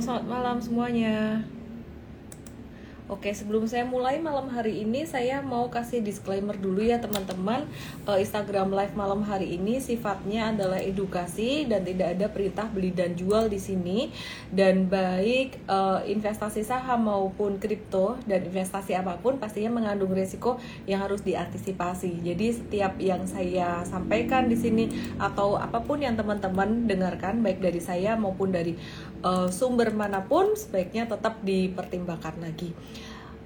selamat malam semuanya. Oke, sebelum saya mulai malam hari ini, saya mau kasih disclaimer dulu ya teman-teman. Eh, Instagram Live malam hari ini sifatnya adalah edukasi dan tidak ada perintah beli dan jual di sini. Dan baik eh, investasi saham maupun kripto dan investasi apa pun pastinya mengandung risiko yang harus diantisipasi. Jadi setiap yang saya sampaikan di sini atau apa pun yang teman-teman dengarkan baik dari saya maupun dari uh, sumber mana pun sebaiknya tetap dipertimbangkan lagi.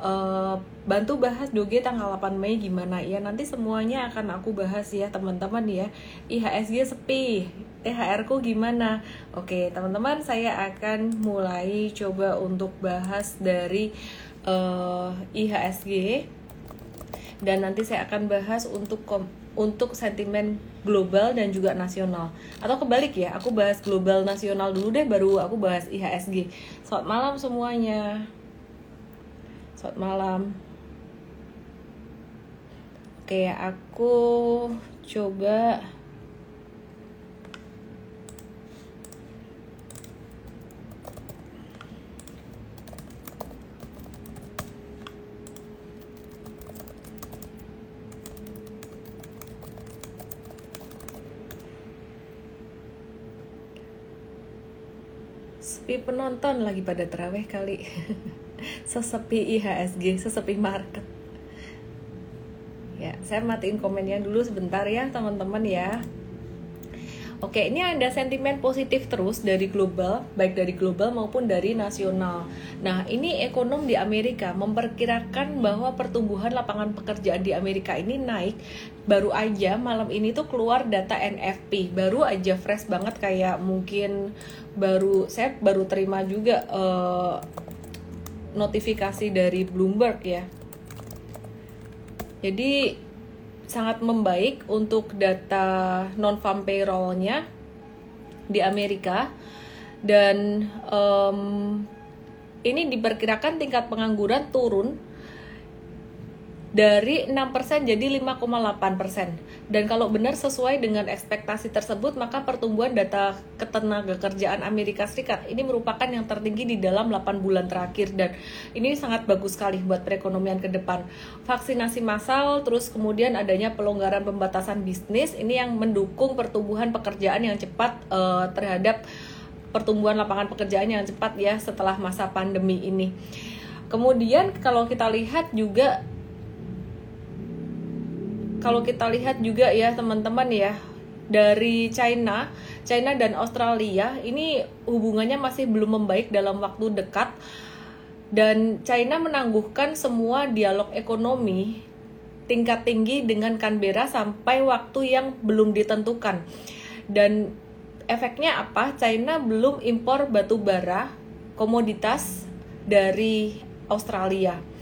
Uh, bantu bahas doge tanggal 8 Mei gimana. Ya nanti semuanya akan aku bahas ya teman-teman ya. IHSG sepi. THR ku gimana? Oke teman-teman saya akan mulai coba untuk bahas dari uh, IHSG dan nanti saya akan bahas untuk kom untuk sentimen global dan juga nasional. Atau kebalik ya aku bahas global nasional dulu deh baru aku bahas IHSG selamat malam semuanya. Selamat malam. Oke, aku coba sepi penonton lagi pada teraweh kali sesepi IHSG, sesepi market. Ya, saya matiin komennya dulu sebentar ya, teman-teman ya. Oke, ini ada sentimen positif terus dari global, baik dari global maupun dari nasional. Nah, ini ekonom di Amerika memperkirakan bahwa pertumbuhan lapangan pekerjaan di Amerika ini naik. Baru aja malam ini tuh keluar data NFP, baru aja fresh banget kayak mungkin baru saya baru terima juga uh, notifikasi dari Bloomberg ya. Jadi sangat membaik untuk data non farm payrollnya di Amerika. Dan um, ini diperkirakan tingkat pengangguran turun dari 6% jadi 5,8%. Dan kalau benar sesuai dengan ekspektasi tersebut, maka pertumbuhan data ketenaga kerjaan Amerika Serikat ini merupakan yang tertinggi di dalam 8 bulan terakhir dan ini sangat bagus sekali buat perekonomian ke depan. Vaksinasi massal terus kemudian adanya pelonggaran pembatasan bisnis ini yang mendukung pertumbuhan pekerjaan yang cepat uh, terhadap pertumbuhan lapangan pekerjaan yang cepat ya setelah masa pandemi ini. Kemudian kalau kita lihat juga kalau kita lihat juga ya teman-teman ya dari China, China dan Australia ini hubungannya masih belum membaik dalam waktu dekat dan China menangguhkan semua dialog ekonomi tingkat tinggi dengan Canberra sampai waktu yang belum ditentukan. Dan efeknya apa? China belum impor batu bara komoditas dari Australia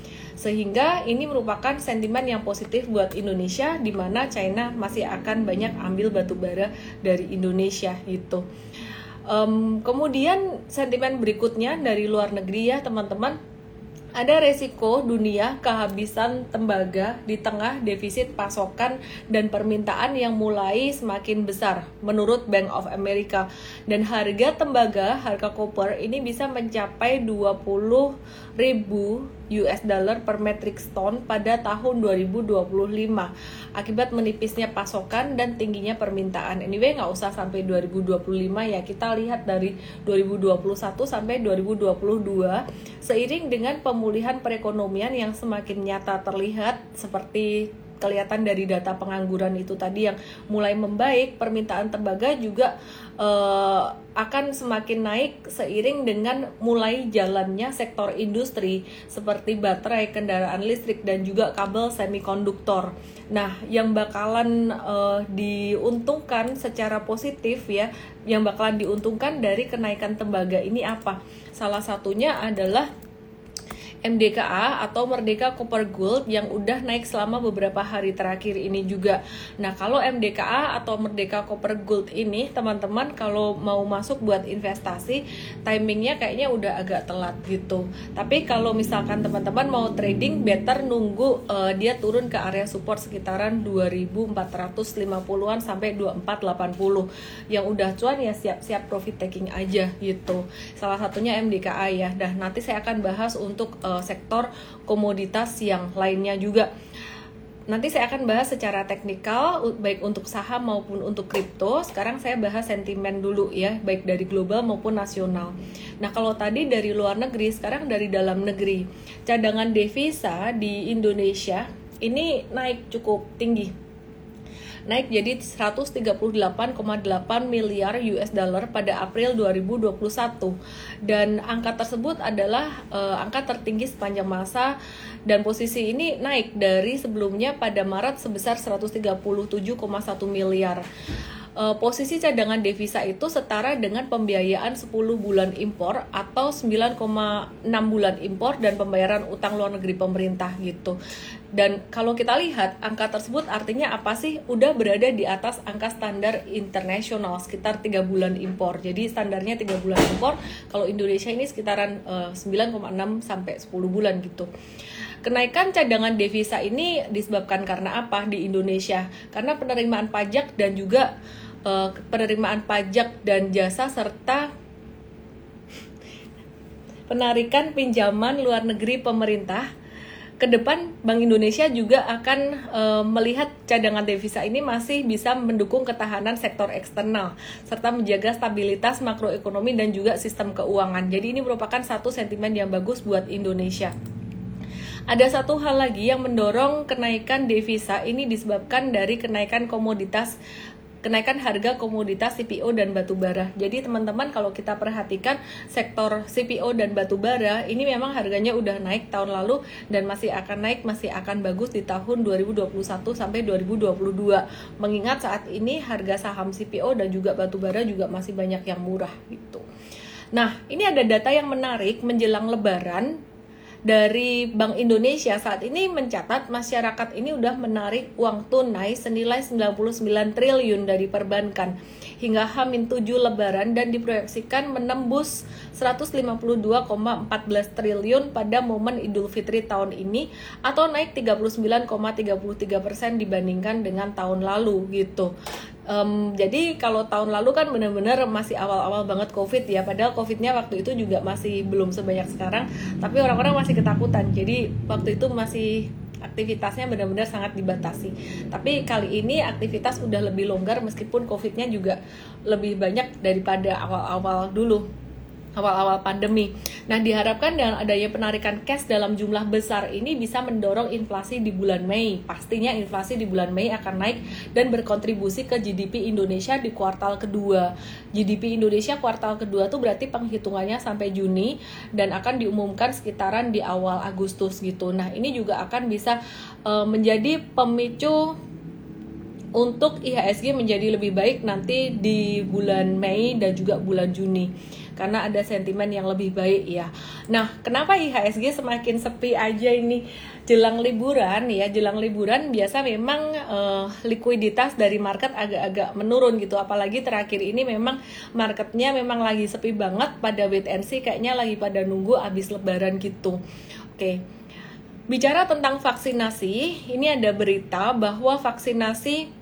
sehingga ini merupakan sentimen yang positif buat Indonesia di mana China masih akan banyak ambil batu bara dari Indonesia itu. Um, kemudian sentimen berikutnya dari luar negeri ya teman-teman ada resiko dunia kehabisan tembaga di tengah defisit pasokan dan permintaan yang mulai semakin besar menurut Bank of America dan harga tembaga harga koper ini bisa mencapai 20 ribu US dollar per metric ton pada tahun 2025 akibat menipisnya pasokan dan tingginya permintaan. Anyway nggak usah sampai 2025 ya. Kita lihat dari 2021 sampai 2022 seiring dengan pemulihan perekonomian yang semakin nyata terlihat seperti kelihatan dari data pengangguran itu tadi yang mulai membaik, permintaan tembaga juga uh, akan semakin naik seiring dengan mulai jalannya sektor industri seperti baterai, kendaraan listrik dan juga kabel semikonduktor. Nah, yang bakalan uh, diuntungkan secara positif ya, yang bakalan diuntungkan dari kenaikan tembaga ini apa? Salah satunya adalah MDKA atau Merdeka Copper Gold yang udah naik selama beberapa hari terakhir ini juga. Nah, kalau MDKA atau Merdeka Copper Gold ini teman-teman kalau mau masuk buat investasi timingnya kayaknya udah agak telat gitu. Tapi kalau misalkan teman-teman mau trading better nunggu uh, dia turun ke area support sekitaran 2450-an sampai 2480. Yang udah cuan ya siap-siap profit taking aja gitu. Salah satunya MDKA ya. Dah nanti saya akan bahas untuk uh, sektor komoditas yang lainnya juga. Nanti saya akan bahas secara teknikal baik untuk saham maupun untuk kripto. Sekarang saya bahas sentimen dulu ya, baik dari global maupun nasional. Nah, kalau tadi dari luar negeri, sekarang dari dalam negeri. Cadangan devisa di Indonesia ini naik cukup tinggi naik jadi 138,8 miliar US dollar pada April 2021 dan angka tersebut adalah uh, angka tertinggi sepanjang masa dan posisi ini naik dari sebelumnya pada Maret sebesar 137,1 miliar uh, posisi cadangan devisa itu setara dengan pembiayaan 10 bulan impor atau 9,6 bulan impor dan pembayaran utang luar negeri pemerintah gitu. Dan kalau kita lihat angka tersebut artinya apa sih? Udah berada di atas angka standar internasional sekitar 3 bulan impor. Jadi standarnya 3 bulan impor, kalau Indonesia ini sekitaran uh, eh, 9,6 sampai 10 bulan gitu. Kenaikan cadangan devisa ini disebabkan karena apa di Indonesia? Karena penerimaan pajak dan juga uh, penerimaan pajak dan jasa serta penarikan pinjaman luar negeri pemerintah ke depan Bank Indonesia juga akan e, melihat cadangan devisa ini masih bisa mendukung ketahanan sektor eksternal serta menjaga stabilitas makroekonomi dan juga sistem keuangan. Jadi ini merupakan satu sentimen yang bagus buat Indonesia. Ada satu hal lagi yang mendorong kenaikan devisa ini disebabkan dari kenaikan komoditas kenaikan harga komoditas CPO dan batu bara. Jadi teman-teman kalau kita perhatikan sektor CPO dan batu bara ini memang harganya udah naik tahun lalu dan masih akan naik, masih akan bagus di tahun 2021 sampai 2022. Mengingat saat ini harga saham CPO dan juga batu bara juga masih banyak yang murah gitu. Nah, ini ada data yang menarik menjelang lebaran dari Bank Indonesia. Saat ini mencatat masyarakat ini udah menarik uang tunai senilai 99 triliun dari perbankan hingga H-7 lebaran dan diproyeksikan menembus 152,14 triliun pada momen Idul Fitri tahun ini atau naik 39,33% dibandingkan dengan tahun lalu gitu. Um, jadi kalau tahun lalu kan benar-benar masih awal-awal banget COVID ya, padahal COVID-nya waktu itu juga masih belum sebanyak sekarang, tapi orang-orang masih ketakutan. Jadi waktu itu masih aktivitasnya benar-benar sangat dibatasi. Tapi kali ini aktivitas udah lebih longgar meskipun COVID-nya juga lebih banyak daripada awal-awal dulu awal-awal pandemi. Nah, diharapkan dengan adanya penarikan cash dalam jumlah besar ini bisa mendorong inflasi di bulan Mei. Pastinya inflasi di bulan Mei akan naik dan berkontribusi ke GDP Indonesia di kuartal kedua. GDP Indonesia kuartal kedua tuh berarti penghitungannya sampai Juni dan akan diumumkan sekitaran di awal Agustus gitu. Nah, ini juga akan bisa uh, menjadi pemicu untuk IHSG menjadi lebih baik nanti di bulan Mei dan juga bulan Juni karena ada sentimen yang lebih baik ya. Nah, kenapa IHSG semakin sepi aja ini jelang liburan ya? Jelang liburan biasa memang uh, likuiditas dari market agak-agak menurun gitu. Apalagi terakhir ini memang marketnya memang lagi sepi banget pada wait and see kayaknya lagi pada nunggu habis lebaran gitu. Oke. Bicara tentang vaksinasi, ini ada berita bahwa vaksinasi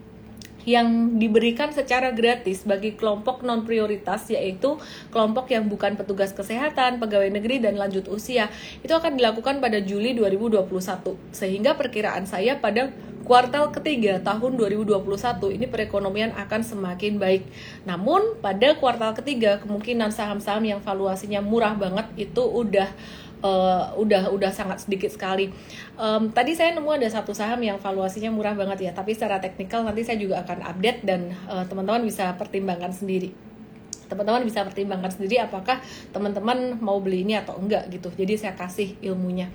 yang diberikan secara gratis bagi kelompok non prioritas yaitu kelompok yang bukan petugas kesehatan, pegawai negeri dan lanjut usia. Itu akan dilakukan pada Juli 2021. Sehingga perkiraan saya pada kuartal ketiga tahun 2021 ini perekonomian akan semakin baik. Namun pada kuartal ketiga kemungkinan saham-saham yang valuasinya murah banget itu udah uh, udah udah sangat sedikit sekali. Um, tadi saya nemu ada satu saham yang valuasinya murah banget ya, tapi secara teknikal nanti saya juga akan update dan uh, teman-teman bisa pertimbangkan sendiri. Teman-teman bisa pertimbangkan sendiri apakah teman-teman mau beli ini atau enggak gitu. Jadi saya kasih ilmunya.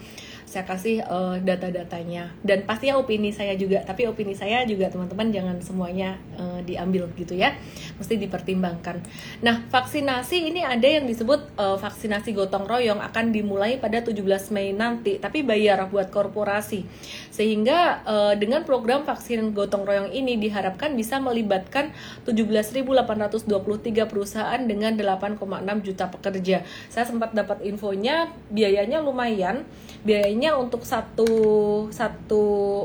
Saya kasih uh, data-datanya. Dan pastinya opini saya juga tapi opini saya juga teman-teman jangan semuanya uh, diambil gitu ya. Mesti dipertimbangkan. Nah vaksinasi ini ada yang disebut uh, vaksinasi gotong royong akan dimulai pada 17 Mei nanti tapi bayar buat korporasi. Sehingga uh, dengan program vaksin gotong royong ini diharapkan bisa melibatkan 17.823 perusahaan dengan 8,6 juta pekerja. Saya sempat dapat infonya biayanya lumayan. Biayanya untuk satu satu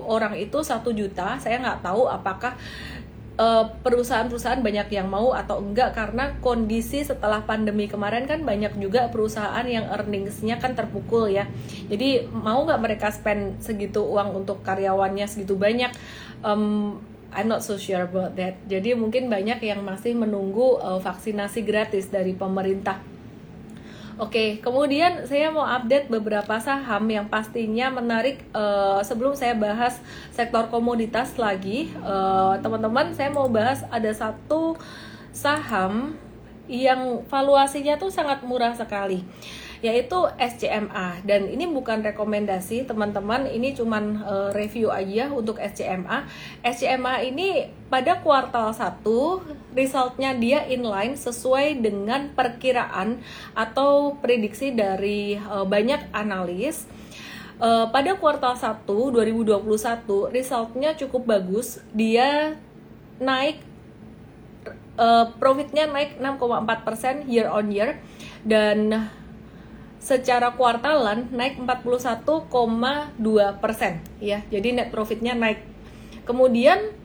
orang itu satu juta saya nggak tahu apakah eh, perusahaan-perusahaan banyak yang mau atau enggak. Karena kondisi setelah pandemi kemarin kan banyak juga perusahaan yang earningsnya kan terpukul ya. Jadi mau nggak mereka spend segitu uang untuk karyawannya segitu banyak? Um, I'm not so sure about that. Jadi mungkin banyak yang masih menunggu uh, vaksinasi gratis dari pemerintah Oke, kemudian saya mau update beberapa saham yang pastinya menarik uh, sebelum saya bahas sektor komoditas lagi. Eh, teman-teman, uh, saya mau bahas ada satu saham yang valuasinya tuh sangat murah sekali yaitu SCMA dan ini bukan rekomendasi teman-teman. Ini cuman uh, review aja untuk SCMA SCMA ini pada kuartal 1 resultnya dia inline sesuai dengan perkiraan atau prediksi dari uh, banyak analis. Uh, pada kuartal 1 2021 resultnya cukup bagus. Dia naik uh, profitnya naik 6,4% year on year. Dan secara kuartalan naik 41,2 persen. Ya jadi net profitnya naik. Kemudian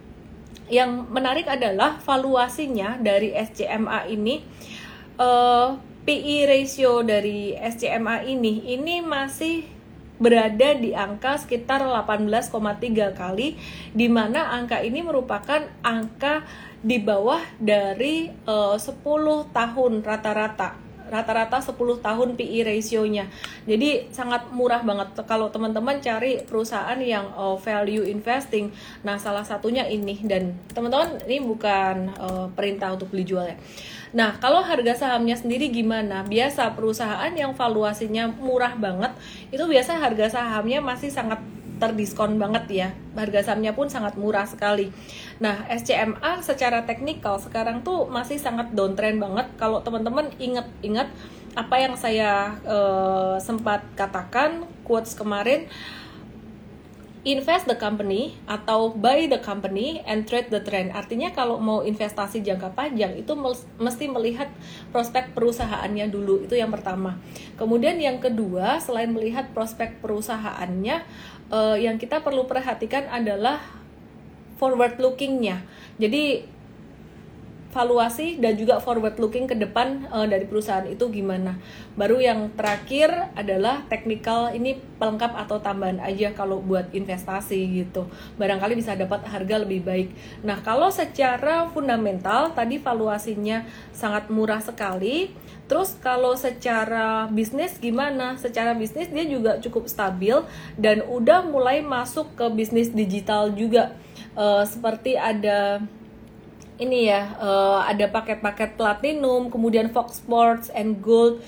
yang menarik adalah valuasinya dari SCMA ini eh, PE ratio dari SCMA ini ini masih berada di angka sekitar 18,3 kali di mana angka ini merupakan angka di bawah dari eh, uh, 10 tahun rata-rata rata-rata 10 tahun PE ratio-nya. Jadi sangat murah banget kalau teman-teman cari perusahaan yang uh, value investing. Nah, salah satunya ini dan teman-teman ini bukan uh, perintah untuk beli jual ya. Nah, kalau harga sahamnya sendiri gimana? Biasa perusahaan yang valuasinya murah banget, itu biasa harga sahamnya masih sangat terdiskon banget ya. Harga sahamnya pun sangat murah sekali. Nah, SCMA secara teknikal sekarang tuh masih sangat downtrend banget. Kalau teman-teman inget-inget apa yang saya uh, sempat katakan quotes kemarin invest the company atau buy the company and trade the trend. Artinya kalau mau investasi jangka panjang itu mesti melihat prospek perusahaannya dulu. Itu yang pertama. Kemudian yang kedua, selain melihat prospek perusahaannya, uh, yang kita perlu perhatikan adalah forward lookingnya jadi valuasi dan juga forward looking ke depan uh, dari perusahaan itu gimana. Baru yang terakhir adalah technical ini pelengkap atau tambahan aja kalau buat investasi gitu. Barangkali bisa dapat harga lebih baik. Nah, kalau secara fundamental tadi valuasinya sangat murah sekali. Terus kalau secara bisnis gimana? Secara bisnis dia juga cukup stabil dan udah mulai masuk ke bisnis digital juga uh, seperti ada ini ya uh, ada paket-paket platinum kemudian Fox Sports and Gold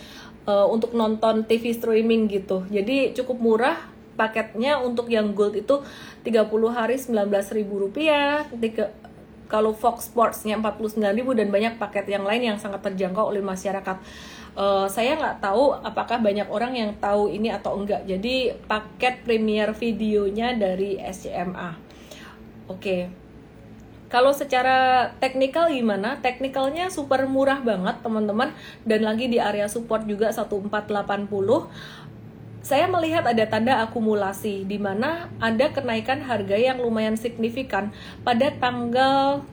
uh, untuk nonton TV streaming gitu jadi cukup murah paketnya untuk yang gold itu 30 hari 19.000 rupiah kalau Fox Sportsnya 49.000 dan banyak paket yang lain yang sangat terjangkau oleh masyarakat. Uh, saya nggak tahu apakah banyak orang yang tahu ini atau enggak. Jadi paket premier videonya dari SCMA. Oke. Kalau secara teknikal gimana? Teknikalnya super murah banget teman-teman dan lagi di area support juga 1480 saya melihat ada tanda akumulasi di mana ada kenaikan harga yang lumayan signifikan. Pada tanggal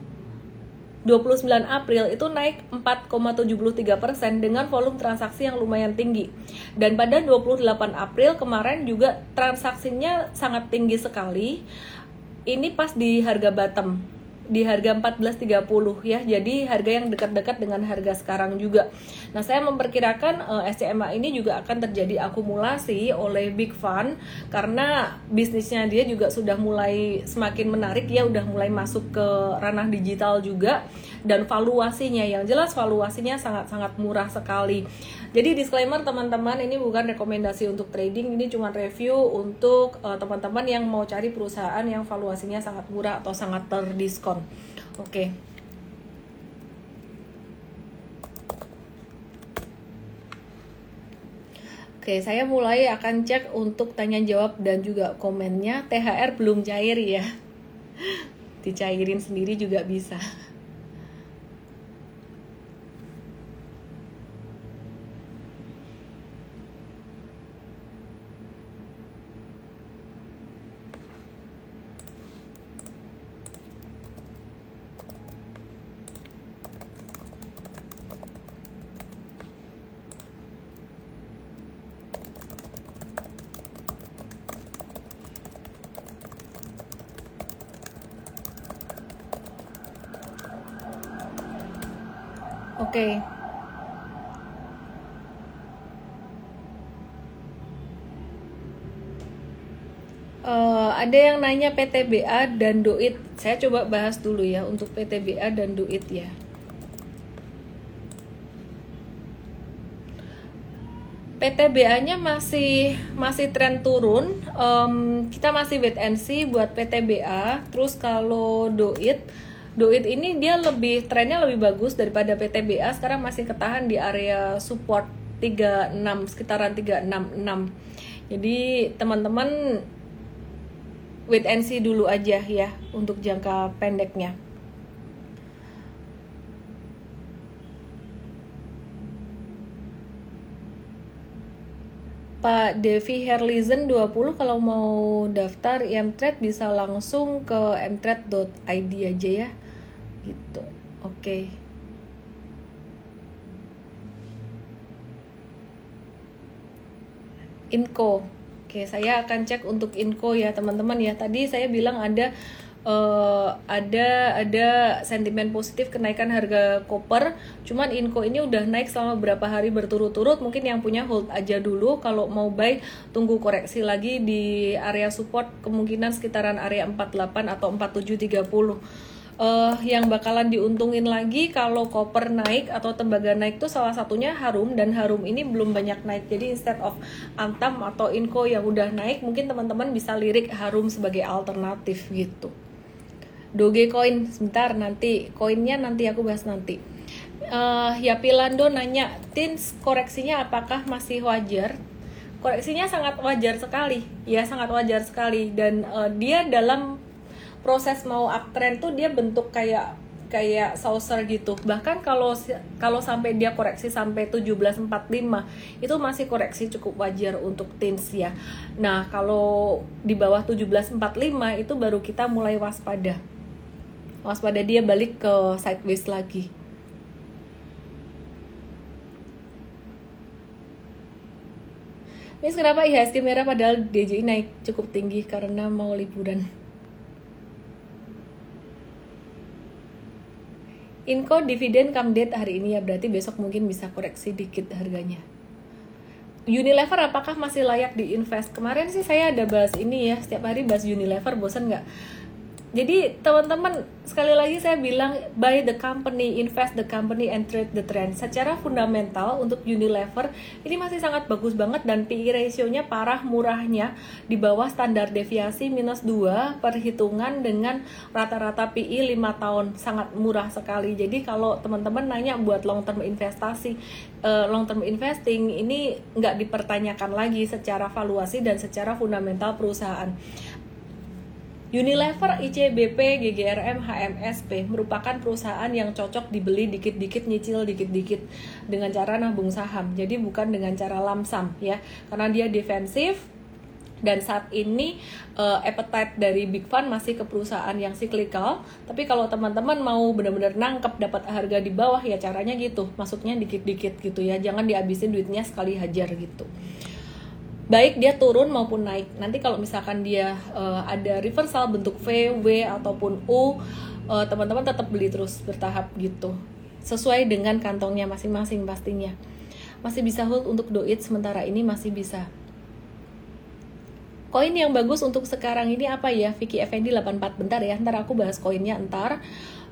29 April itu naik 4,73% dengan volume transaksi yang lumayan tinggi. Dan pada 28 April kemarin juga transaksinya sangat tinggi sekali. Ini pas di harga bottom di harga 14.30 ya. Jadi harga yang dekat-dekat dengan harga sekarang juga. Nah, saya memperkirakan uh, eh, SCMA ini juga akan terjadi akumulasi oleh Big Fund karena bisnisnya dia juga sudah mulai semakin menarik ya, udah mulai masuk ke ranah digital juga dan valuasinya yang jelas valuasinya sangat-sangat murah sekali. Jadi disclaimer teman-teman ini bukan rekomendasi untuk trading, ini cuma review untuk uh, teman-teman yang mau cari perusahaan yang valuasinya sangat murah atau sangat terdiskon. Oke. Okay. Oke, saya mulai akan cek untuk tanya jawab dan juga komennya. THR belum cair ya. Dicairin sendiri juga bisa. Oke. Okay. Uh, eh, ada yang nanya PTBA dan Duit. Saya coba bahas dulu ya untuk PTBA dan Duit ya. PTBA-nya masih masih tren turun. Um, kita masih wait and see buat PTBA. Terus kalau Duit Duit ini dia lebih trennya lebih bagus daripada PTBA sekarang masih ketahan di area support 36 sekitaran 366 jadi teman-teman wait and see dulu aja ya untuk jangka pendeknya. Pak Devi Herlizen 20 kalau mau daftar Mtrade bisa langsung ke mtrade.id aja ya gitu. Oke. Okay. Inco oke saya akan cek untuk Inco ya teman-teman ya. Tadi saya bilang ada uh, ada ada sentimen positif kenaikan harga koper. Cuman Inco ini udah naik selama beberapa hari berturut-turut. Mungkin yang punya hold aja dulu. Kalau mau buy tunggu koreksi lagi di area support kemungkinan sekitaran area 48 atau 4730 uh, yang bakalan diuntungin lagi kalau koper naik atau tembaga naik tuh salah satunya harum dan harum ini belum banyak naik. Jadi instead of antam atau inco yang udah naik mungkin teman-teman bisa lirik harum sebagai alternatif gitu. Dogecoin sebentar nanti. Koinnya nanti aku bahas nanti. Uh, ya Pilando nanya tins koreksinya apakah masih wajar? Koreksinya sangat wajar sekali. Ya sangat wajar sekali. Dan uh, dia dalam proses mau uptrend tuh dia bentuk kayak kayak saucer gitu. Bahkan kalau kalau sampai dia koreksi sampai 1745 itu masih koreksi cukup wajar untuk tins ya. Nah, kalau di bawah 1745 itu baru kita mulai waspada. Waspada dia balik ke sideways lagi. Ini kenapa IHSG merah padahal DJI naik cukup tinggi karena mau liburan. Inco dividen come date hari ini ya berarti besok mungkin bisa koreksi dikit harganya. Unilever apakah masih layak diinvest? Kemarin sih saya ada bahas ini ya, setiap hari bahas Unilever, bosan nggak? Jadi teman-teman sekali lagi saya bilang buy the company, invest the company and trade the trend. Secara fundamental untuk Unilever ini masih sangat bagus banget dan PE ratio-nya parah murahnya di bawah standar deviasi minus 2 perhitungan dengan rata-rata PE 5 tahun sangat murah sekali. Jadi kalau teman-teman nanya buat long term investasi, uh, long term investing ini nggak dipertanyakan lagi secara valuasi dan secara fundamental perusahaan. Unilever, ICBP, GGRM, HMSP merupakan perusahaan yang cocok dibeli dikit-dikit, nyicil dikit-dikit dengan cara nabung saham. Jadi bukan dengan cara lamsam ya, karena dia defensif dan saat ini uh, appetite dari big fund masih ke perusahaan yang cyclical. Tapi kalau teman-teman mau benar-benar nangkep dapat harga di bawah ya caranya gitu, masuknya dikit-dikit gitu ya, jangan dihabisin duitnya sekali hajar gitu baik dia turun maupun naik. Nanti kalau misalkan dia uh, ada reversal bentuk V, W ataupun U uh, teman-teman tetap beli terus bertahap gitu. Sesuai dengan kantongnya masing-masing pastinya. Masih bisa hold untuk doit sementara ini masih bisa. Koin yang bagus untuk sekarang ini apa ya? Vicky Effendi 84 bentar ya ntar aku bahas koinnya ntar.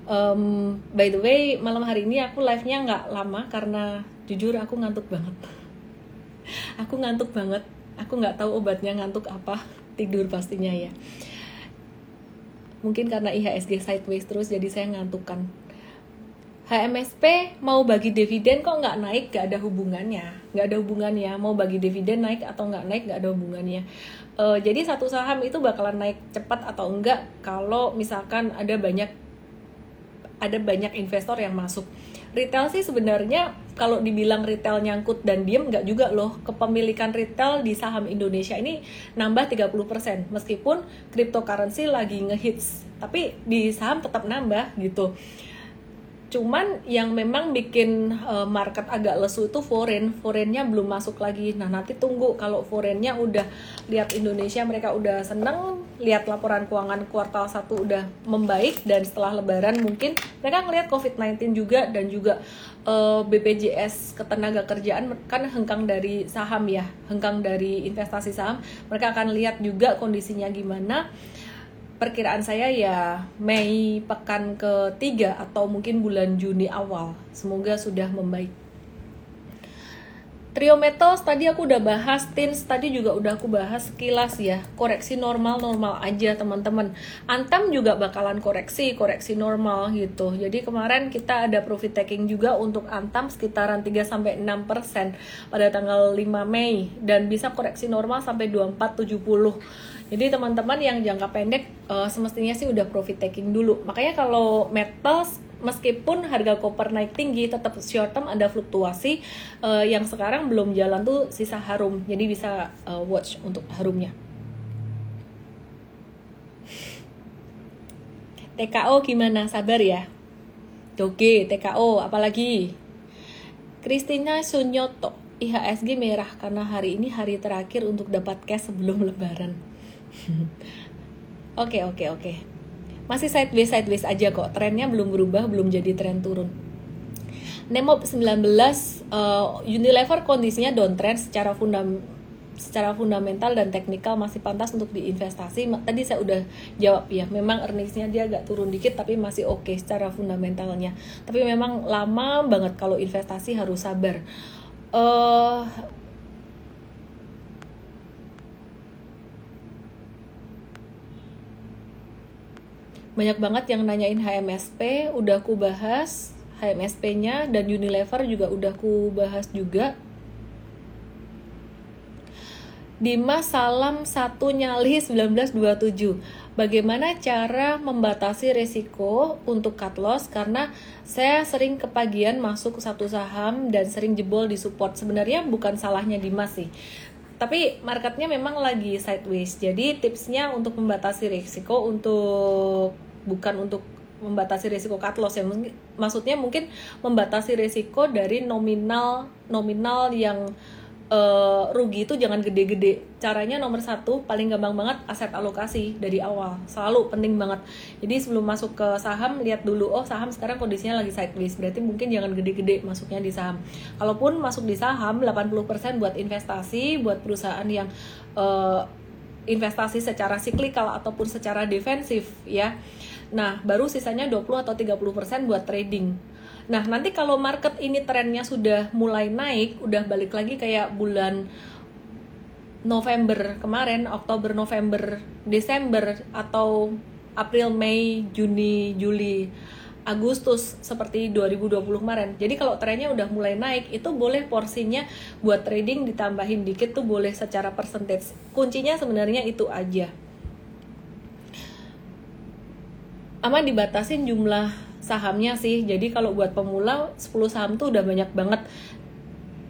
Um, by the way malam hari ini aku live nya nggak lama karena jujur aku ngantuk banget. Aku ngantuk banget aku nggak tahu obatnya ngantuk apa tidur pastinya ya. Mungkin karena IHSG sideways terus jadi saya ngantuk kan HMSP mau bagi dividen kok nggak naik gak ada hubungannya. Nggak ada hubungannya mau bagi dividen naik atau nggak naik nggak ada hubungannya. Uh, jadi satu saham itu bakalan naik cepat atau enggak kalau misalkan ada banyak ada banyak investor yang masuk. Retail sih sebenarnya kalau dibilang retail nyangkut dan diem nggak juga loh. Kepemilikan retail di saham Indonesia ini nambah 30% meskipun cryptocurrency lagi ngehits tapi di saham tetap nambah gitu. Cuman yang memang bikin uh, market agak lesu itu foreign. Foreignnya belum masuk lagi. Nah nanti tunggu kalau foreignnya udah lihat Indonesia mereka udah seneng lihat laporan keuangan kuartal 1 udah membaik dan setelah lebaran mungkin mereka ngelihat COVID-19 juga dan juga uh, eh, BPJS ketenaga kerjaan kan hengkang dari saham ya hengkang dari investasi saham mereka akan lihat juga kondisinya gimana perkiraan saya ya Mei pekan ketiga atau mungkin bulan Juni awal. Semoga sudah membaik. Trio metals tadi aku udah bahas, tins tadi juga udah aku bahas sekilas ya. Koreksi normal-normal aja teman-teman. Antam juga bakalan koreksi, koreksi normal gitu. Jadi kemarin kita ada profit taking juga untuk Antam sekitaran 3 sampai 6% pada tanggal 5 Mei dan bisa koreksi normal sampai 2470 jadi teman-teman yang jangka pendek uh, semestinya sih udah profit taking dulu. Makanya kalau metals meskipun harga copper naik tinggi tetap short term ada fluktuasi uh, yang sekarang belum jalan tuh sisa harum. Jadi bisa uh, watch untuk harumnya. TKO gimana? Sabar ya. Oke, TKO apalagi? Christina Sunyoto, IHSG merah karena hari ini hari terakhir untuk dapat cash sebelum lebaran. Oke oke oke. Masih sideways sideways aja kok. Trennya belum berubah, belum jadi tren turun. Nemo 19 uh, Unilever kondisinya downtrend secara fundam secara fundamental dan teknikal masih pantas untuk diinvestasi. Tadi saya udah jawab ya, memang earningsnya dia agak turun dikit tapi masih oke okay secara fundamentalnya. Tapi memang lama banget kalau investasi harus sabar. Uh, banyak banget yang nanyain HMSP udah aku bahas HMSP-nya dan Unilever juga udah aku bahas juga. Dimas Salam satu nyali 1927 Bagaimana cara membatasi risiko untuk cut loss? Karena saya sering kepagian masuk satu saham dan sering jebol di support. Sebenarnya bukan salahnya Dimas sih tapi marketnya memang lagi sideways. Jadi tipsnya untuk membatasi risiko untuk bukan untuk membatasi risiko cut loss ya. Maksudnya mungkin membatasi risiko dari nominal nominal yang uh, rugi itu jangan gede-gede. Caranya nomor satu paling gampang banget aset alokasi dari awal. Selalu penting banget. Jadi sebelum masuk ke saham lihat dulu oh saham sekarang kondisinya lagi sideways. Berarti mungkin jangan gede-gede masuknya di saham. Kalaupun masuk di saham 80% buat investasi buat perusahaan yang uh, investasi secara siklikal ataupun secara defensif ya. Nah, baru sisanya 20 atau 30% buat trading. Nah, nanti kalau market ini trennya sudah mulai naik, udah balik lagi kayak bulan November kemarin, Oktober, November, Desember atau April, Mei, Juni, Juli, Agustus seperti 2020 kemarin. Jadi kalau trennya udah mulai naik, itu boleh porsinya buat trading ditambahin dikit tuh boleh secara percentage. Kuncinya sebenarnya itu aja. ama dibatasin jumlah sahamnya sih. Jadi kalau buat pemula 10 saham tuh udah banyak banget.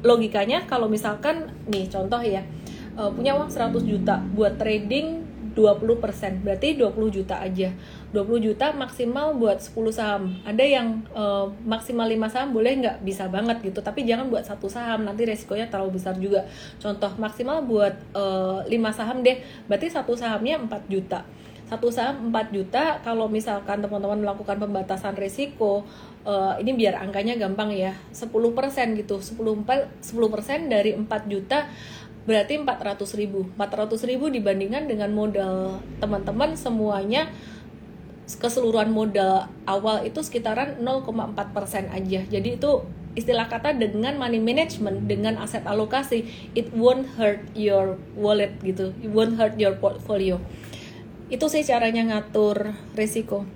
Logikanya kalau misalkan nih contoh ya uh, punya uang 100 juta buat trading 20% berarti 20 juta aja. 20 juta maksimal buat 10 saham. Ada yang uh, maksimal 5 saham boleh nggak? Bisa banget gitu tapi jangan buat satu saham nanti resikonya terlalu besar juga. Contoh maksimal buat uh, eh, 5 saham deh berarti satu sahamnya 4 juta satu saham 4 juta kalau misalkan teman-teman melakukan pembatasan risiko uh, ini biar angkanya gampang ya 10% gitu. 10 10% dari 4 juta berarti 400 ribu. 400 ribu dibandingkan dengan modal teman-teman semuanya keseluruhan modal awal itu sekitaran 0,4% aja. Jadi itu istilah kata dengan money management dengan aset alokasi it won't hurt your wallet gitu. It won't hurt your portfolio itu sih caranya ngatur risiko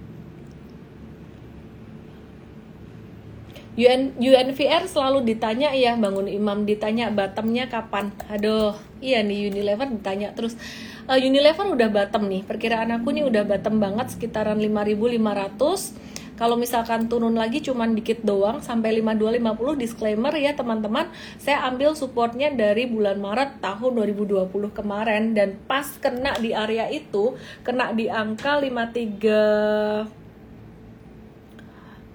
UN, UNVR selalu ditanya ya bangun imam ditanya bottomnya kapan? Aduh iya nih Unilever ditanya terus. Uh, Unilever udah bottom nih perkiraan aku nih udah bottom banget sekitaran 5500 kalau misalkan turun lagi cuman dikit doang sampai 5250 disclaimer ya teman-teman. Saya ambil supportnya dari bulan Maret tahun 2020 kemarin. Dan pas kena di area itu kena di angka 53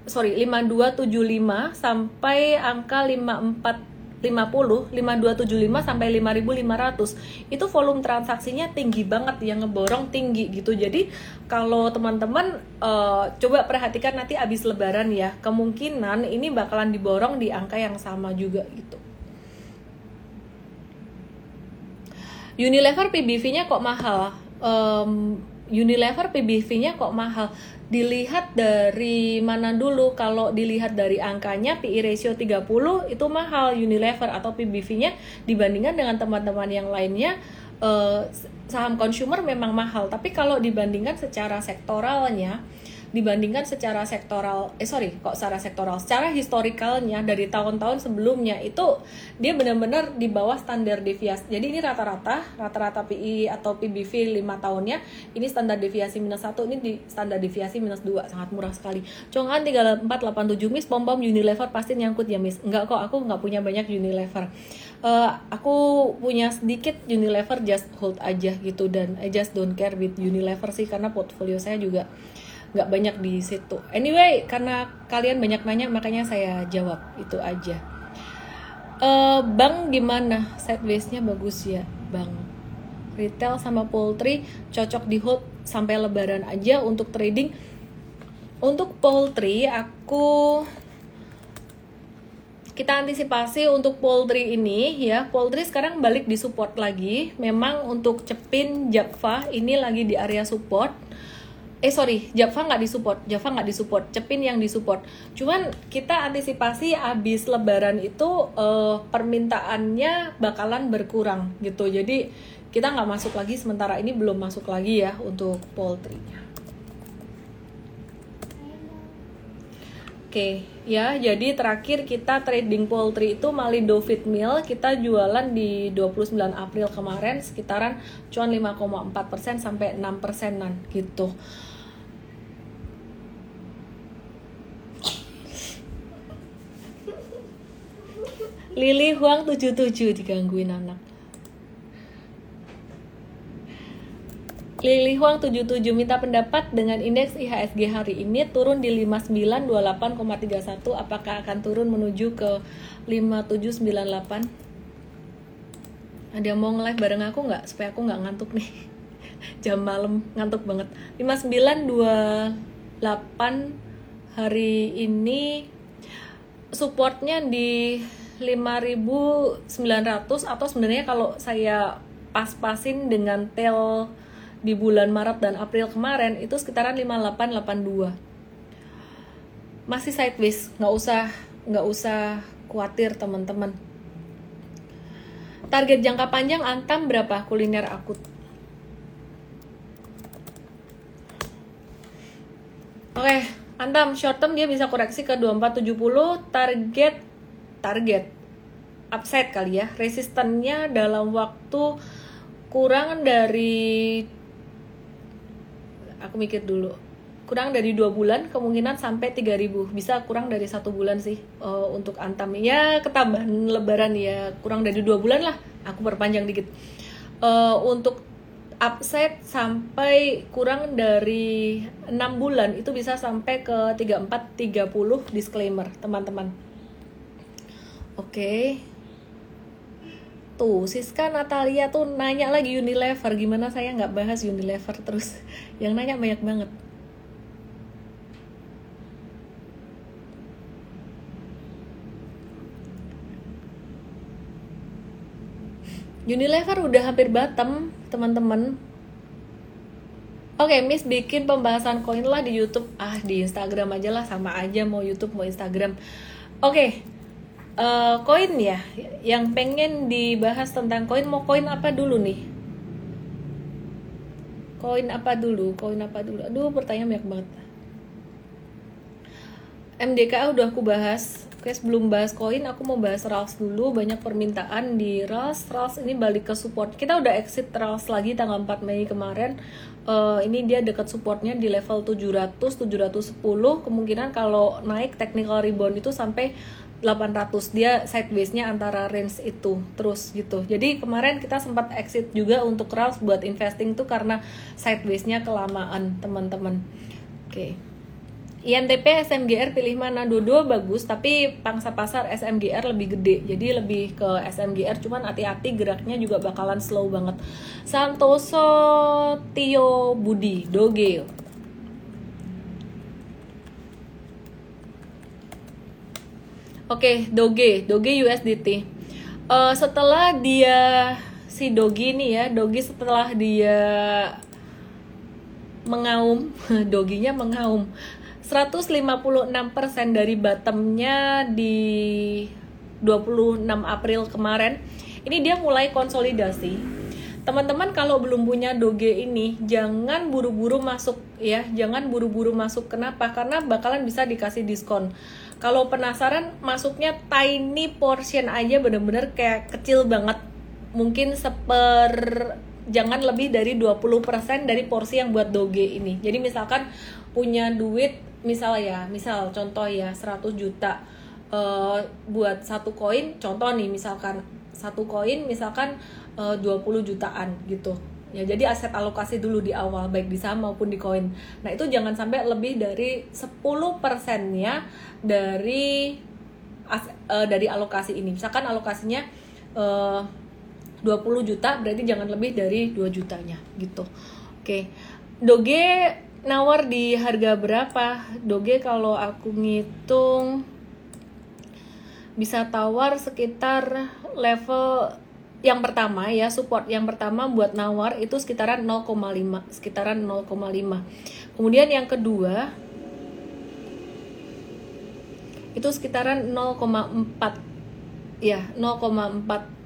sorry 5275 sampai angka 54 50, 5275 sampai 5500 itu volume transaksinya tinggi banget yang ngeborong tinggi gitu. Jadi kalau teman-teman uh, coba perhatikan nanti abis lebaran ya kemungkinan ini bakalan diborong di angka yang sama juga gitu. Unilever PBV-nya kok mahal? Um, Unilever PBV-nya kok mahal dilihat dari mana dulu? Kalau dilihat dari angkanya PI ratio 30 itu mahal Unilever atau PBV-nya dibandingkan dengan teman-teman yang lainnya eh, saham consumer memang mahal. Tapi kalau dibandingkan secara sektoralnya dibandingkan secara sektoral eh sorry kok secara sektoral secara historikalnya dari tahun-tahun sebelumnya itu dia benar-benar di bawah standar deviasi. Jadi ini rata-rata rata-rata PI atau PBV 5 tahunnya ini standar deviasi minus satu ini di standar deviasi minus 2 sangat murah sekali. Congan 3487 miss pom pom Unilever pasti nyangkut ya miss. Enggak kok aku nggak punya banyak Unilever. Uh, aku punya sedikit Unilever just hold aja gitu dan I just don't care with Unilever sih karena portfolio saya juga nggak banyak di situ. Anyway karena kalian banyak nanya makanya saya jawab. Itu aja. Uh, bang gimana? Sidewaysnya bagus ya bang? Retail sama poultry cocok di hold sampai lebaran aja untuk trading. Untuk poultry aku kita antisipasi untuk poultry ini ya. Poultry sekarang balik di support lagi. Memang untuk cepin Java ini lagi di area support eh sorry Java nggak disupport. Java nggak disupport. Cepin yang disupport. Cuman kita antisipasi abis Lebaran itu uh, permintaannya bakalan berkurang gitu. Jadi kita nggak masuk lagi sementara ini belum masuk lagi ya untuk poultry Oke, okay, ya. Jadi terakhir kita trading poultry itu Malindo Feed Mill. Kita jualan di 29 April kemarin sekitaran cuan 5,4% sampai 6 persenan gitu. Lili Huang 77 digangguin anak. Lili Huang 77 minta pendapat dengan indeks IHSG hari ini turun di 5928,31 apakah akan turun menuju ke 5798 ada yang mau nge-live bareng aku nggak? Supaya aku nggak ngantuk nih. Jam malam ngantuk banget. 5928 hari ini supportnya di 5.900 atau sebenarnya kalau saya pas-pasin dengan tel di bulan Maret dan April kemarin itu sekitaran 5882 masih sideways nggak usah nggak usah khawatir teman-teman. Target jangka panjang antam berapa kuliner akut? Oke okay, antam short term dia bisa koreksi ke 2470 target target upside kali ya. Resistennya dalam waktu kurang dari aku mikir dulu kurang dari dua bulan kemungkinan sampai 3000 bisa kurang dari satu bulan sih uh, untuk antam. Ya ketambahan lebaran ya kurang dari dua bulan lah. Aku perpanjang dikit. Uh, untuk upside sampai kurang dari enam bulan itu bisa sampai ke 34 30 disclaimer teman-teman Oke. Okay. tuh Siska Natalia tuh nanya lagi Unilever gimana saya nggak bahas Unilever terus yang nanya banyak banget Unilever udah hampir bottom teman-teman Oke, okay, Miss bikin pembahasan koin lah di YouTube. Ah, di Instagram aja lah sama aja mau YouTube mau Instagram. Oke. Okay. Uh, eh, koin ya, yang pengen dibahas tentang koin mau koin apa dulu nih? Koin apa dulu? Koin apa dulu? Aduh, pertanyaan banyak banget. MDKA udah aku bahas. Oke, sebelum bahas koin, aku mau bahas RALS dulu. Banyak permintaan di RALS. RALS ini balik ke support. Kita udah exit RALS lagi tanggal 4 Mei kemarin. Uh, ini dia dekat supportnya di level 700, 710. Kemungkinan kalau naik technical rebound itu sampai 800 dia sideways-nya antara range itu terus gitu. Jadi kemarin kita sempat exit juga untuk RALS buat investing tuh karena sideways-nya kelamaan, teman-teman. Oke. Okay. INTP SMGR pilih mana dua-dua bagus tapi pangsa pasar SMGR lebih gede jadi lebih ke SMGR cuman hati-hati geraknya juga bakalan slow banget Santoso Tio Budi Doge Oke, Doge, Doge USDT. Uh, eh, setelah dia si Dogi nih ya, Dogi setelah dia mengaum, Doginya mengaum 156% dari bottomnya di 26 April kemarin ini dia mulai konsolidasi. Teman-teman kalau belum punya doge ini jangan buru-buru masuk ya jangan buru-buru masuk. Kenapa? Karena bakalan bisa dikasih diskon kalau penasaran masuknya tiny portion aja bener-bener kayak kecil banget. Mungkin seper jangan lebih dari 20% dari porsi yang buat doge ini. Jadi misalkan punya duit misal ya misal contoh ya 100 juta uh, buat satu koin contoh nih misalkan satu koin misalkan eh, uh, 20 jutaan gitu ya jadi aset alokasi dulu di awal baik di saham maupun di koin. Nah itu jangan sampai lebih dari 10 persennya dari as, uh, dari alokasi ini. Misalkan alokasinya uh, 20 juta berarti jangan lebih dari 2 jutanya gitu. Oke. Doge nawar di harga berapa? Doge kalau aku ngitung bisa tawar sekitar level yang pertama ya support yang pertama buat nawar itu sekitaran 0,5 sekitaran 0,5 kemudian yang kedua itu sekitaran 0,4 ya 0,4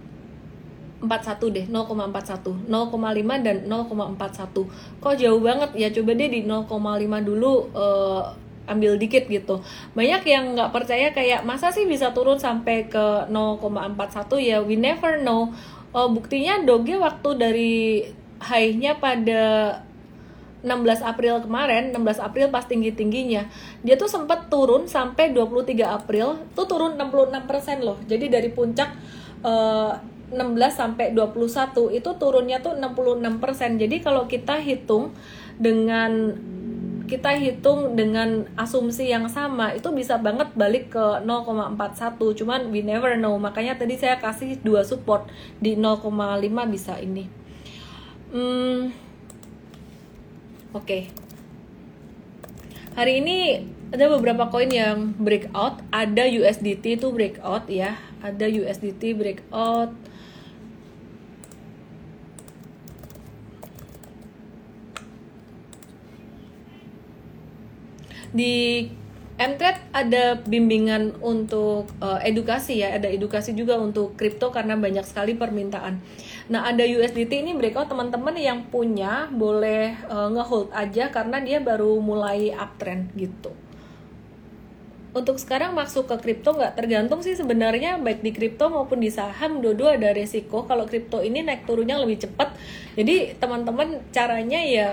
41 deh 0,41 0,5 dan 0,41 kok jauh banget? Ya coba deh di 0,5 dulu uh, ambil dikit gitu banyak yang nggak percaya kayak masa sih bisa turun sampai ke 0,41 ya we never know uh, buktinya doge waktu dari high-nya pada 16 April kemarin, 16 April pas tinggi-tingginya, dia tuh sempat turun sampai 23 April, tuh turun 66% loh. Jadi dari puncak uh, 16 sampai 21 itu turunnya tuh 66%. Jadi kalau kita hitung dengan kita hitung dengan asumsi yang sama itu bisa banget balik ke 0,41 cuman we never know. Makanya tadi saya kasih dua support di 0,5 bisa ini. Hmm, oke. Okay. hari ini ada beberapa koin yang breakout. Ada USDT itu breakout ya. Ada USDT breakout di Mtrade ada bimbingan untuk uh, edukasi ya, ada edukasi juga untuk kripto karena banyak sekali permintaan. Nah, ada USDT ini breakout teman-teman yang punya boleh uh, ngehold aja karena dia baru mulai uptrend gitu. Untuk sekarang masuk ke kripto nggak tergantung sih sebenarnya baik di kripto maupun di saham dua-dua ada resiko. Kalau kripto ini naik turunnya lebih cepat. Jadi teman-teman caranya ya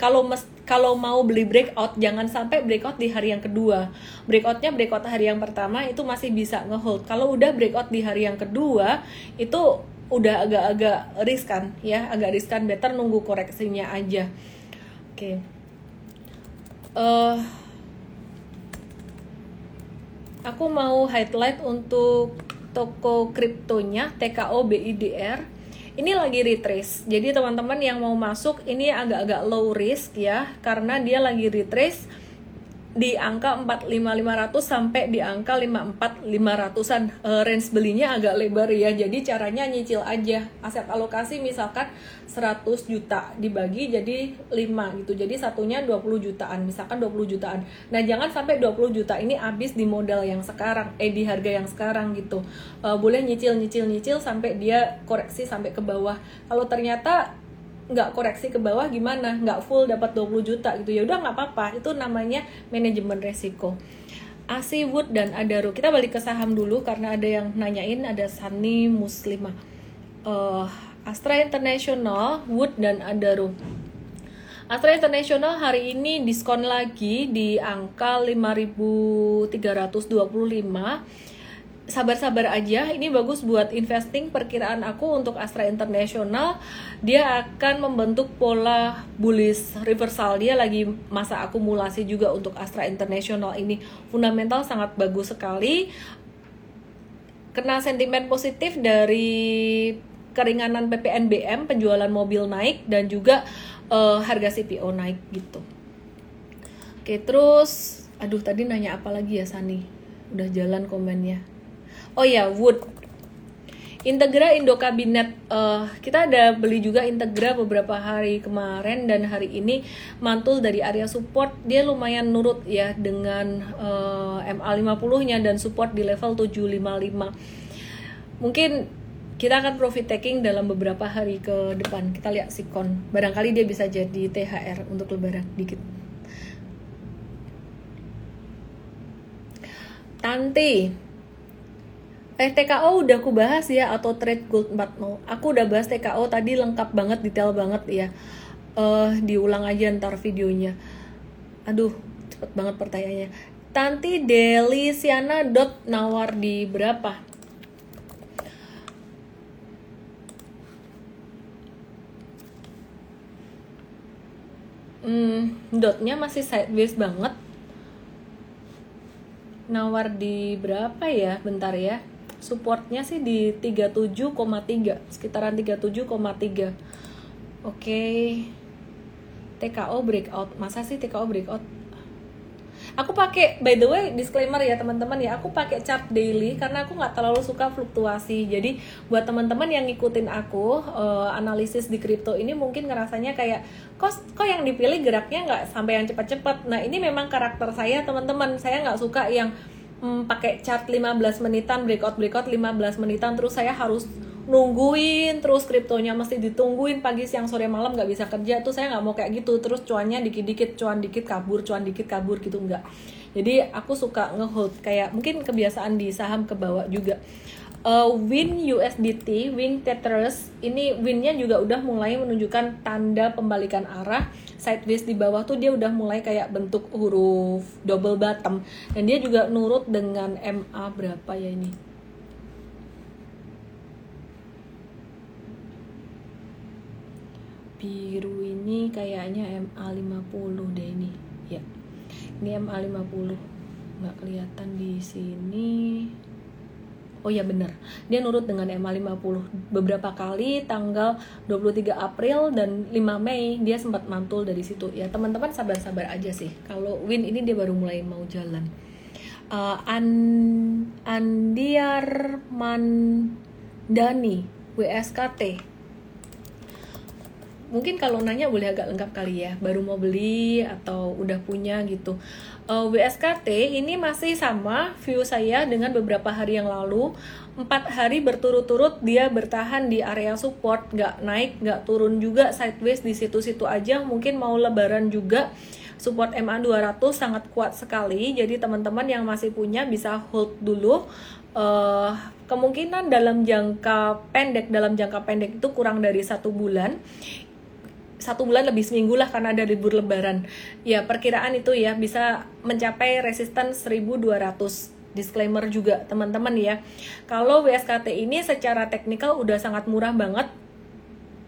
kalau mes kalau mau beli breakout jangan sampai breakout di hari yang kedua. Breakoutnya breakout hari yang pertama itu masih bisa ngehold. Kalau udah breakout di hari yang kedua itu udah agak-agak riskan ya. Agak riskan better nunggu koreksinya aja. Oke. Okay. uh, eh, aku mau highlight untuk toko kriptonya TKO BIDR ini lagi retrace. Jadi teman-teman yang mau masuk ini agak-agak low risk ya karena dia lagi retrace di angka 45500 sampai di angka 54500-an e, range belinya agak lebar ya jadi caranya nyicil aja. Aset alokasi misalkan 100 juta dibagi jadi 5 gitu jadi satunya 20 jutaan misalkan 20 jutaan. Nah jangan sampai 20 juta ini habis di modal yang sekarang eh di harga yang sekarang gitu. E, boleh nyicil nyicil nyicil sampai dia koreksi sampai ke bawah. Kalau ternyata nggak koreksi ke bawah gimana nggak full dapat 20 juta gitu. Ya udah nggak apa-apa. Itu namanya manajemen resiko. AC Wood dan Adaro kita balik ke saham dulu karena ada yang nanyain ada Sani Muslimah uh, Astra International Wood dan Adaro Astra International hari ini diskon lagi di angka 5325 sabar-sabar aja ini bagus buat investing. Perkiraan aku untuk Astra International dia akan membentuk pola bullish reversal. Dia lagi masa akumulasi juga untuk Astra International ini. Fundamental sangat bagus sekali. Kena sentimen positif dari keringanan PPNBM penjualan mobil naik dan juga uh, harga CPO naik gitu. Oke terus aduh tadi nanya apa lagi ya Sani? Udah jalan komennya oh ya wood Integra Indo Kabinet uh, kita ada beli juga Integra beberapa hari kemarin dan hari ini mantul dari area support dia lumayan nurut ya dengan uh, MA50-nya dan support di level 755. Mungkin kita akan profit taking dalam beberapa hari ke depan. Kita lihat sikon. Barangkali dia bisa jadi THR untuk lebaran dikit. Tanti Eh TKO udah aku bahas ya atau trade gold 40. Aku udah bahas TKO tadi lengkap banget, detail banget ya. Uh, diulang aja ntar videonya. Aduh, cepet banget pertanyaannya. Tanti Delisiana dot nawar di berapa? Hmm, dotnya masih sideways banget. Nawar di berapa ya? Bentar ya supportnya sih di 37,3 sekitaran 37,3 oke. Okay. TKO breakout. Masa sih TKO breakout? Aku pakai by the way disclaimer ya teman-teman ya. Aku pakai chart daily karena aku nggak terlalu suka fluktuasi. Jadi buat teman-teman yang ngikutin aku uh, analisis di kripto ini mungkin ngerasanya kayak kok kok yang dipilih geraknya nggak sampai yang cepat-cepat? Nah ini memang karakter saya teman-teman. Saya nggak suka yang hmm, pakai chart 15 menitan breakout breakout 15 menitan terus saya harus nungguin terus kriptonya mesti ditungguin pagi siang sore malam nggak bisa kerja. Tuh saya nggak mau kayak gitu terus cuannya dikit dikit cuan dikit kabur cuan dikit kabur gitu nggak. Jadi aku suka ngehold kayak mungkin kebiasaan di saham ke bawah juga uh, win USDT, win Tetris, ini winnya juga udah mulai menunjukkan tanda pembalikan arah. Sideways di bawah tuh dia udah mulai kayak bentuk huruf double bottom. Dan dia juga nurut dengan MA berapa ya ini? Biru ini kayaknya MA 50 deh ini. Ya ini MA 50 nggak kelihatan di sini Oh iya bener, dia nurut dengan MA 50 beberapa kali tanggal 23 April dan 5 Mei dia sempat mantul dari situ. Ya teman-teman sabar-sabar aja sih. Kalau Win ini dia baru mulai mau jalan. Uh, An Andiar Mandani WSKT mungkin kalau nanya boleh agak lengkap kali ya baru mau beli atau udah punya gitu. Uh, eh, WSKT ini masih sama view saya dengan beberapa hari yang lalu. Empat hari berturut-turut dia bertahan di area support nggak naik nggak turun juga sideways di situ-situ aja. Mungkin mau lebaran juga support MA 200 sangat kuat sekali. Jadi teman-teman yang masih punya bisa hold dulu. Uh, kemungkinan dalam jangka pendek dalam jangka pendek itu kurang dari satu bulan satu bulan lebih seminggu lah karena ada libur lebaran. Ya perkiraan itu ya bisa mencapai resisten 1200 disclaimer juga teman-teman ya. Kalau WSKT ini secara teknikal udah sangat murah banget.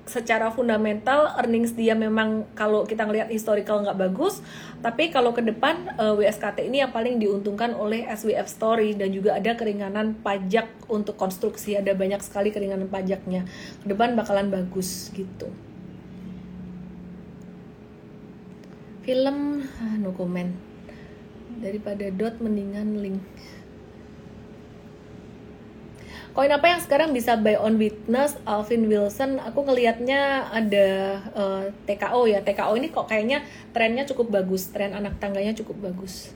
Secara fundamental earnings dia memang kalau kita ngelihat historical nggak bagus. Tapi kalau ke depan eh, WSKT ini yang paling diuntungkan oleh SWF Story dan juga ada keringanan pajak untuk konstruksi. Ada banyak sekali keringanan pajaknya. Ke depan bakalan bagus gitu film ah, no comment daripada dot mendingan link Koin apa yang sekarang bisa buy on witness Alvin Wilson? Aku ngelihatnya ada uh, eh, TKO ya. TKO ini kok kayaknya trennya cukup bagus, tren anak tangganya cukup bagus.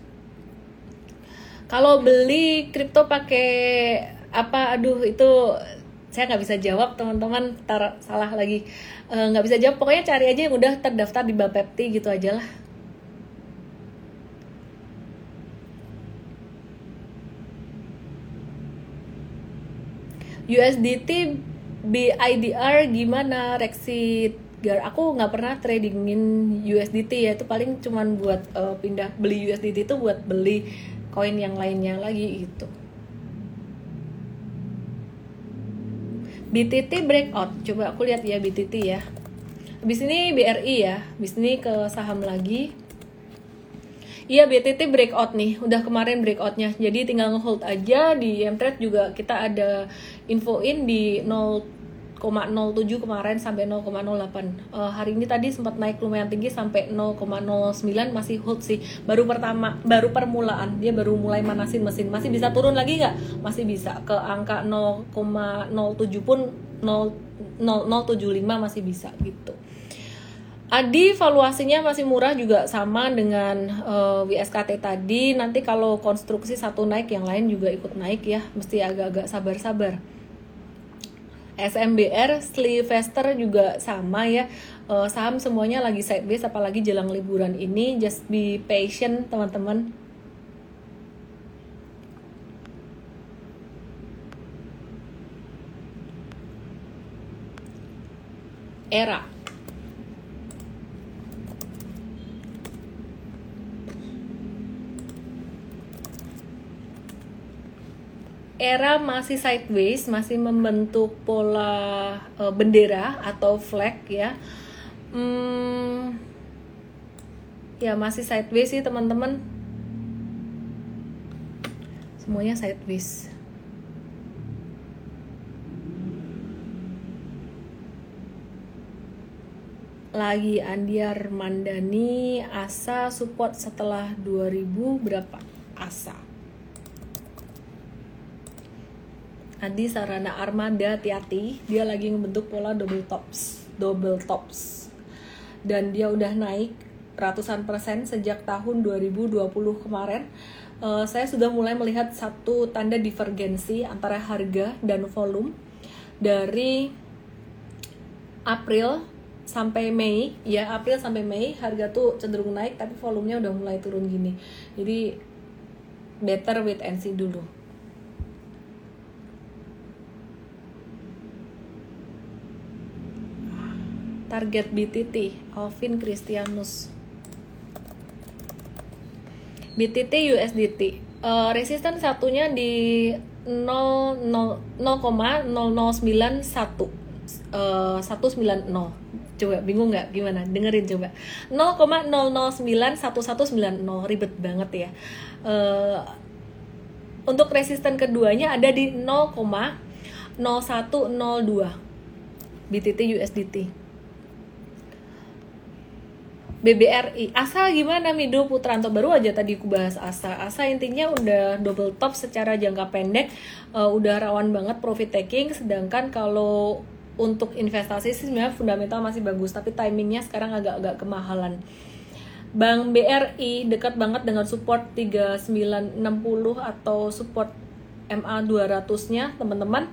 Kalau beli kripto pakai apa? Aduh itu saya nggak bisa jawab teman-teman. Tar salah lagi eh, nggak uh, bisa jawab. Pokoknya cari aja yang udah terdaftar di Bapepti gitu aja lah. USDT BIDR gimana Rexit Gar aku nggak pernah tradingin USDT ya itu paling cuman buat uh, pindah beli USDT itu buat beli koin yang lainnya lagi gitu BTT breakout. Coba aku lihat ya BTT ya. Habis ini BRI ya. Habis ini ke saham lagi. Iya BTT breakout nih, udah kemarin breakoutnya. Jadi tinggal ngehold aja di Mtrade juga. Kita ada infoin di 0,07 kemarin sampai 0,08 uh, eh, hari ini tadi sempat naik lumayan tinggi sampai 0,09 masih hold sih. Baru pertama baru permulaan. Dia baru mulai manasin mesin. Masih bisa turun lagi nggak? Masih bisa. Ke angka 0,07 pun 0, 0, 075 masih bisa gitu. Adi valuasinya masih murah juga sama dengan uh, eh, WSKT tadi. Nanti kalau konstruksi satu naik, yang lain juga ikut naik ya. Mesti agak-agak sabar-sabar. SMBR, Sylvester juga sama ya. Uh, saham semuanya lagi sideways, apalagi jelang liburan ini. Just be patient teman-teman. Era era masih sideways, masih membentuk pola uh, bendera atau flag ya. Hmm, ya masih sideways sih teman-teman. Semuanya sideways. Lagi Andiar Mandani Asa support setelah 2000 berapa? Asa Adi Sarana Armada hati-hati. Dia lagi ngebentuk pola double tops double tops. Dan dia udah naik ratusan persen sejak tahun 2020 kemarin. Uh, saya sudah mulai melihat satu tanda divergensi antara harga dan volume dari April sampai Mei. Ya April sampai Mei harga tuh cenderung naik tapi volumenya udah mulai turun gini. Jadi better wait and see dulu target BTT Alvin Christianus BTT USDT uh, resisten satunya di 0,0091 uh, 190 coba bingung nggak? Gimana? Dengerin coba. 0,0091190 ribet banget ya. Uh, untuk resisten keduanya ada di 0,0102 BTT USDT BBRI Asa gimana Mido Putranto baru aja tadi aku bahas Asa. Asa intinya udah double top secara jangka pendek uh, udah rawan banget profit taking sedangkan kalau untuk investasi sih sebenarnya fundamental masih bagus tapi timingnya sekarang agak-agak kemahalan. Bank BRI dekat banget dengan support 3960 atau support MA 200-nya teman-teman.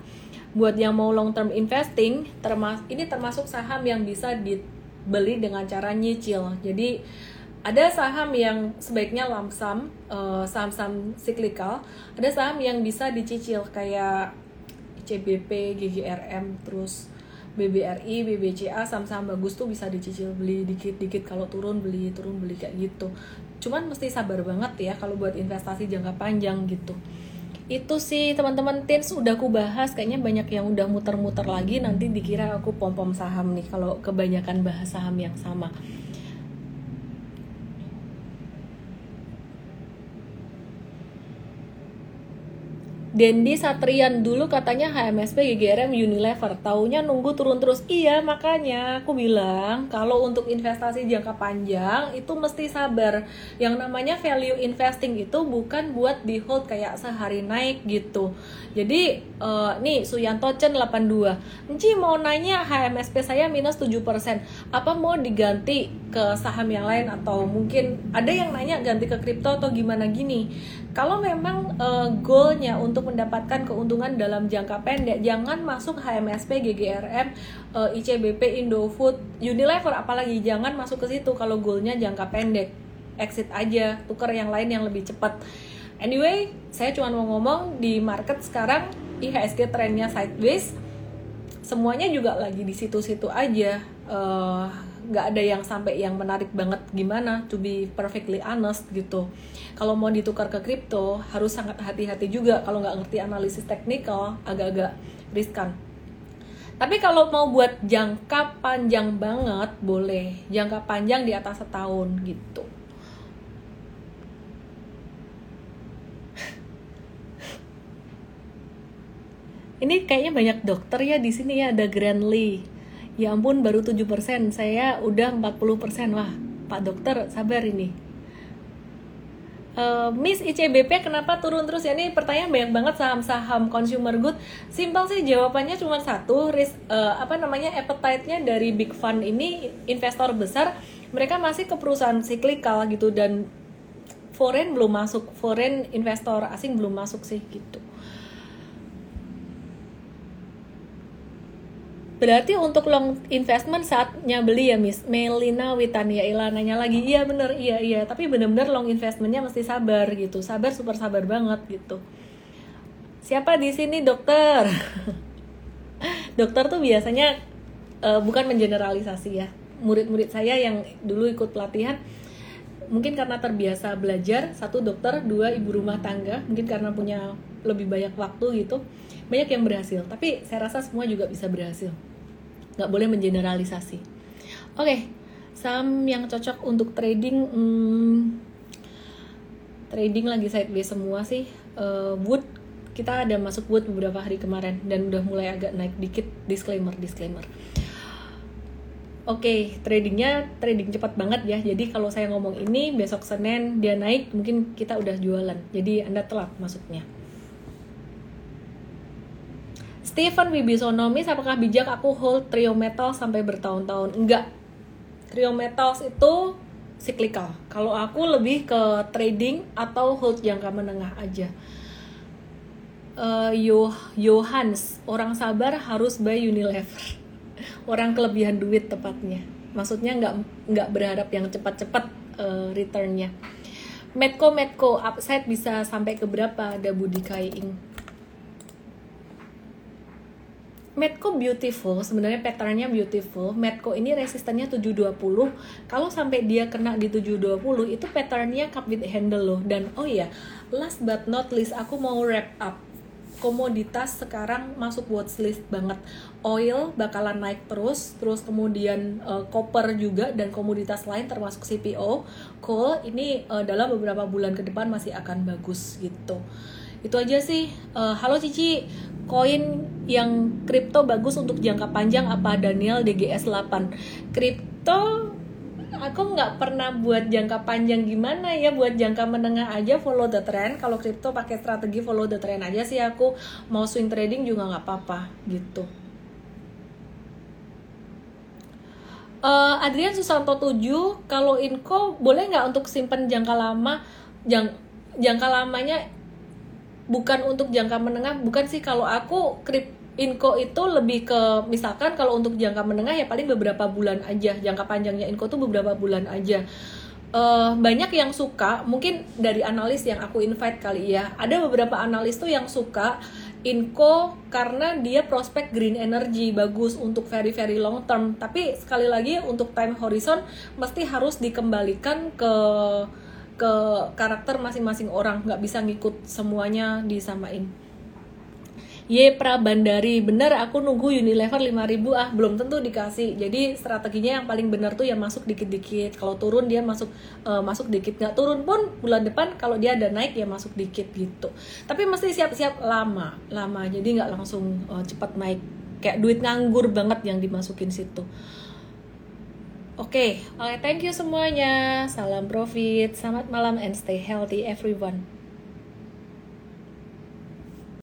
Buat yang mau long term investing termas ini termasuk saham yang bisa di beli dengan cara nyicil. Jadi ada saham yang sebaiknya lamsam, uh, saham-saham siklikal, ada saham yang bisa dicicil kayak CBP, GGRM, terus BBRI, BBCA, saham-saham bagus tuh bisa dicicil beli dikit-dikit kalau turun beli, turun beli kayak gitu. Cuman mesti sabar banget ya kalau buat investasi jangka panjang gitu. Itu sih teman-teman tins udah aku bahas. Kayaknya banyak yang udah muter-muter lagi. Nanti dikira aku pom-pom saham nih kalau kebanyakan bahas saham yang sama Dendi Satrian dulu katanya HMSP GGRM Unilever. Taunya nunggu turun terus. Iya makanya aku bilang kalau untuk investasi jangka panjang itu mesti sabar. Yang namanya value investing itu bukan buat di hold kayak sehari naik gitu. Jadi uh, nih Suyanto Chen 82 Enci mau nanya HMSP saya minus 7% apa mau diganti ke saham yang lain? Atau mungkin ada yang nanya ganti ke kripto atau gimana gini kalau memang uh, goalnya untuk mendapatkan keuntungan dalam jangka pendek jangan masuk HMSP, GGRM, uh, eh, ICBP, Indofood, Unilever apalagi jangan masuk ke situ kalau goalnya jangka pendek. Exit aja tukar yang lain yang lebih cepat. Anyway saya cuma mau ngomong di market sekarang IHSG trennya sideways semuanya juga lagi di situ-situ aja uh, nggak ada yang sampai yang menarik banget gimana to be perfectly honest gitu. Kalau mau ditukar ke kripto harus sangat hati-hati juga kalau nggak ngerti analisis teknikal agak-agak riskan. Tapi kalau mau buat jangka panjang banget boleh. Jangka panjang di atas setahun gitu. Ini kayaknya banyak dokter ya di sini ya ada Grand Lee ya ampun baru 7% saya udah 40% wah pak dokter sabar ini. Uh, Miss ICBP kenapa turun terus? Ya ini pertanyaan banyak banget saham-saham consumer good. Simpel sih jawabannya cuma satu. Risk uh, apa namanya appetite-nya dari big fund ini investor besar mereka masih ke perusahaan cyclical gitu. Dan foreign belum masuk foreign investor asing belum masuk sih gitu Berarti untuk long investment saatnya beli ya Miss. Melina Witania Ilananya lagi. Iya bener. Iya iya. Tapi bener-bener long investmentnya mesti sabar gitu. Sabar super sabar banget gitu. Siapa di sini? Dokter. Dokter tuh biasanya uh, bukan mengeneralisasi ya. Murid-murid saya yang dulu ikut pelatihan mungkin karena terbiasa belajar satu dokter dua ibu rumah tangga mungkin karena punya lebih banyak waktu gitu banyak yang berhasil. Tapi saya rasa semua juga bisa berhasil nggak boleh mengeneralisasi oke okay, saham yang cocok untuk trading hmm, trading lagi sideways semua sih uh, wood kita ada masuk wood beberapa hari kemarin dan udah mulai agak naik dikit disclaimer disclaimer Oke, okay, tradingnya trading cepat banget ya. Jadi kalau saya ngomong ini besok Senin dia naik, mungkin kita udah jualan. Jadi Anda telat masuknya. Stephen Wibisono, Miss apakah bijak aku hold trio metal sampai bertahun-tahun? Enggak. Trio metals itu cyclical. Kalau aku lebih ke trading atau hold jangka menengah aja. Uh, Yo Johans, orang sabar harus buy Unilever. Orang kelebihan duit tepatnya. Maksudnya nggak nggak berharap yang cepat-cepat uh, returnnya. Medco Medco upside bisa sampai ke berapa? Ada Budi Kaiing Medco beautiful, sebenarnya patternnya beautiful. Medco ini resistennya 720. Kalau sampai dia kena di 720 itu patternnya cup with handle loh. Dan oh iya, last but not least aku mau wrap up. Komoditas sekarang masuk watchlist banget. Oil bakalan naik terus, terus kemudian uh, copper juga dan komoditas lain termasuk CPO. Coal ini uh, dalam beberapa bulan ke depan masih akan bagus gitu itu aja sih uh, halo Cici koin yang kripto bagus untuk jangka panjang apa Daniel DGS 8 kripto aku nggak pernah buat jangka panjang gimana ya buat jangka menengah aja follow the trend. Kalau kripto pakai strategi follow the trend aja sih aku. Mau swing trading juga nggak apa-apa gitu. Uh, Adrian Susanto 7 kalau info boleh nggak untuk simpan jangka lama? Jang, jangka lamanya bukan untuk jangka menengah bukan sih. Kalau aku krip Inko itu lebih ke misalkan kalau untuk jangka menengah ya paling beberapa bulan aja. Jangka panjangnya Inko tuh beberapa bulan aja. Uh, banyak yang suka mungkin dari analis yang aku invite kali ya. Ada beberapa analis tuh yang suka Inco karena dia prospek green energy bagus untuk very very long term. Tapi sekali lagi untuk time horizon mesti harus dikembalikan ke ke karakter masing-masing orang nggak bisa ngikut semuanya disamain. Ye Prabandari. Bener aku nunggu Unilever 5000 ah belum tentu dikasih. Jadi strateginya yang paling benar tuh ya masuk dikit-dikit. Kalau turun dia masuk uh, masuk dikit. Nggak turun pun bulan depan kalau dia ada naik ya masuk dikit gitu. Tapi mesti siap-siap lama lama. Jadi nggak langsung uh, cepat naik. Kayak duit nganggur banget yang dimasukin situ Oke, okay. okay, thank you semuanya. Salam profit, selamat malam and stay healthy everyone.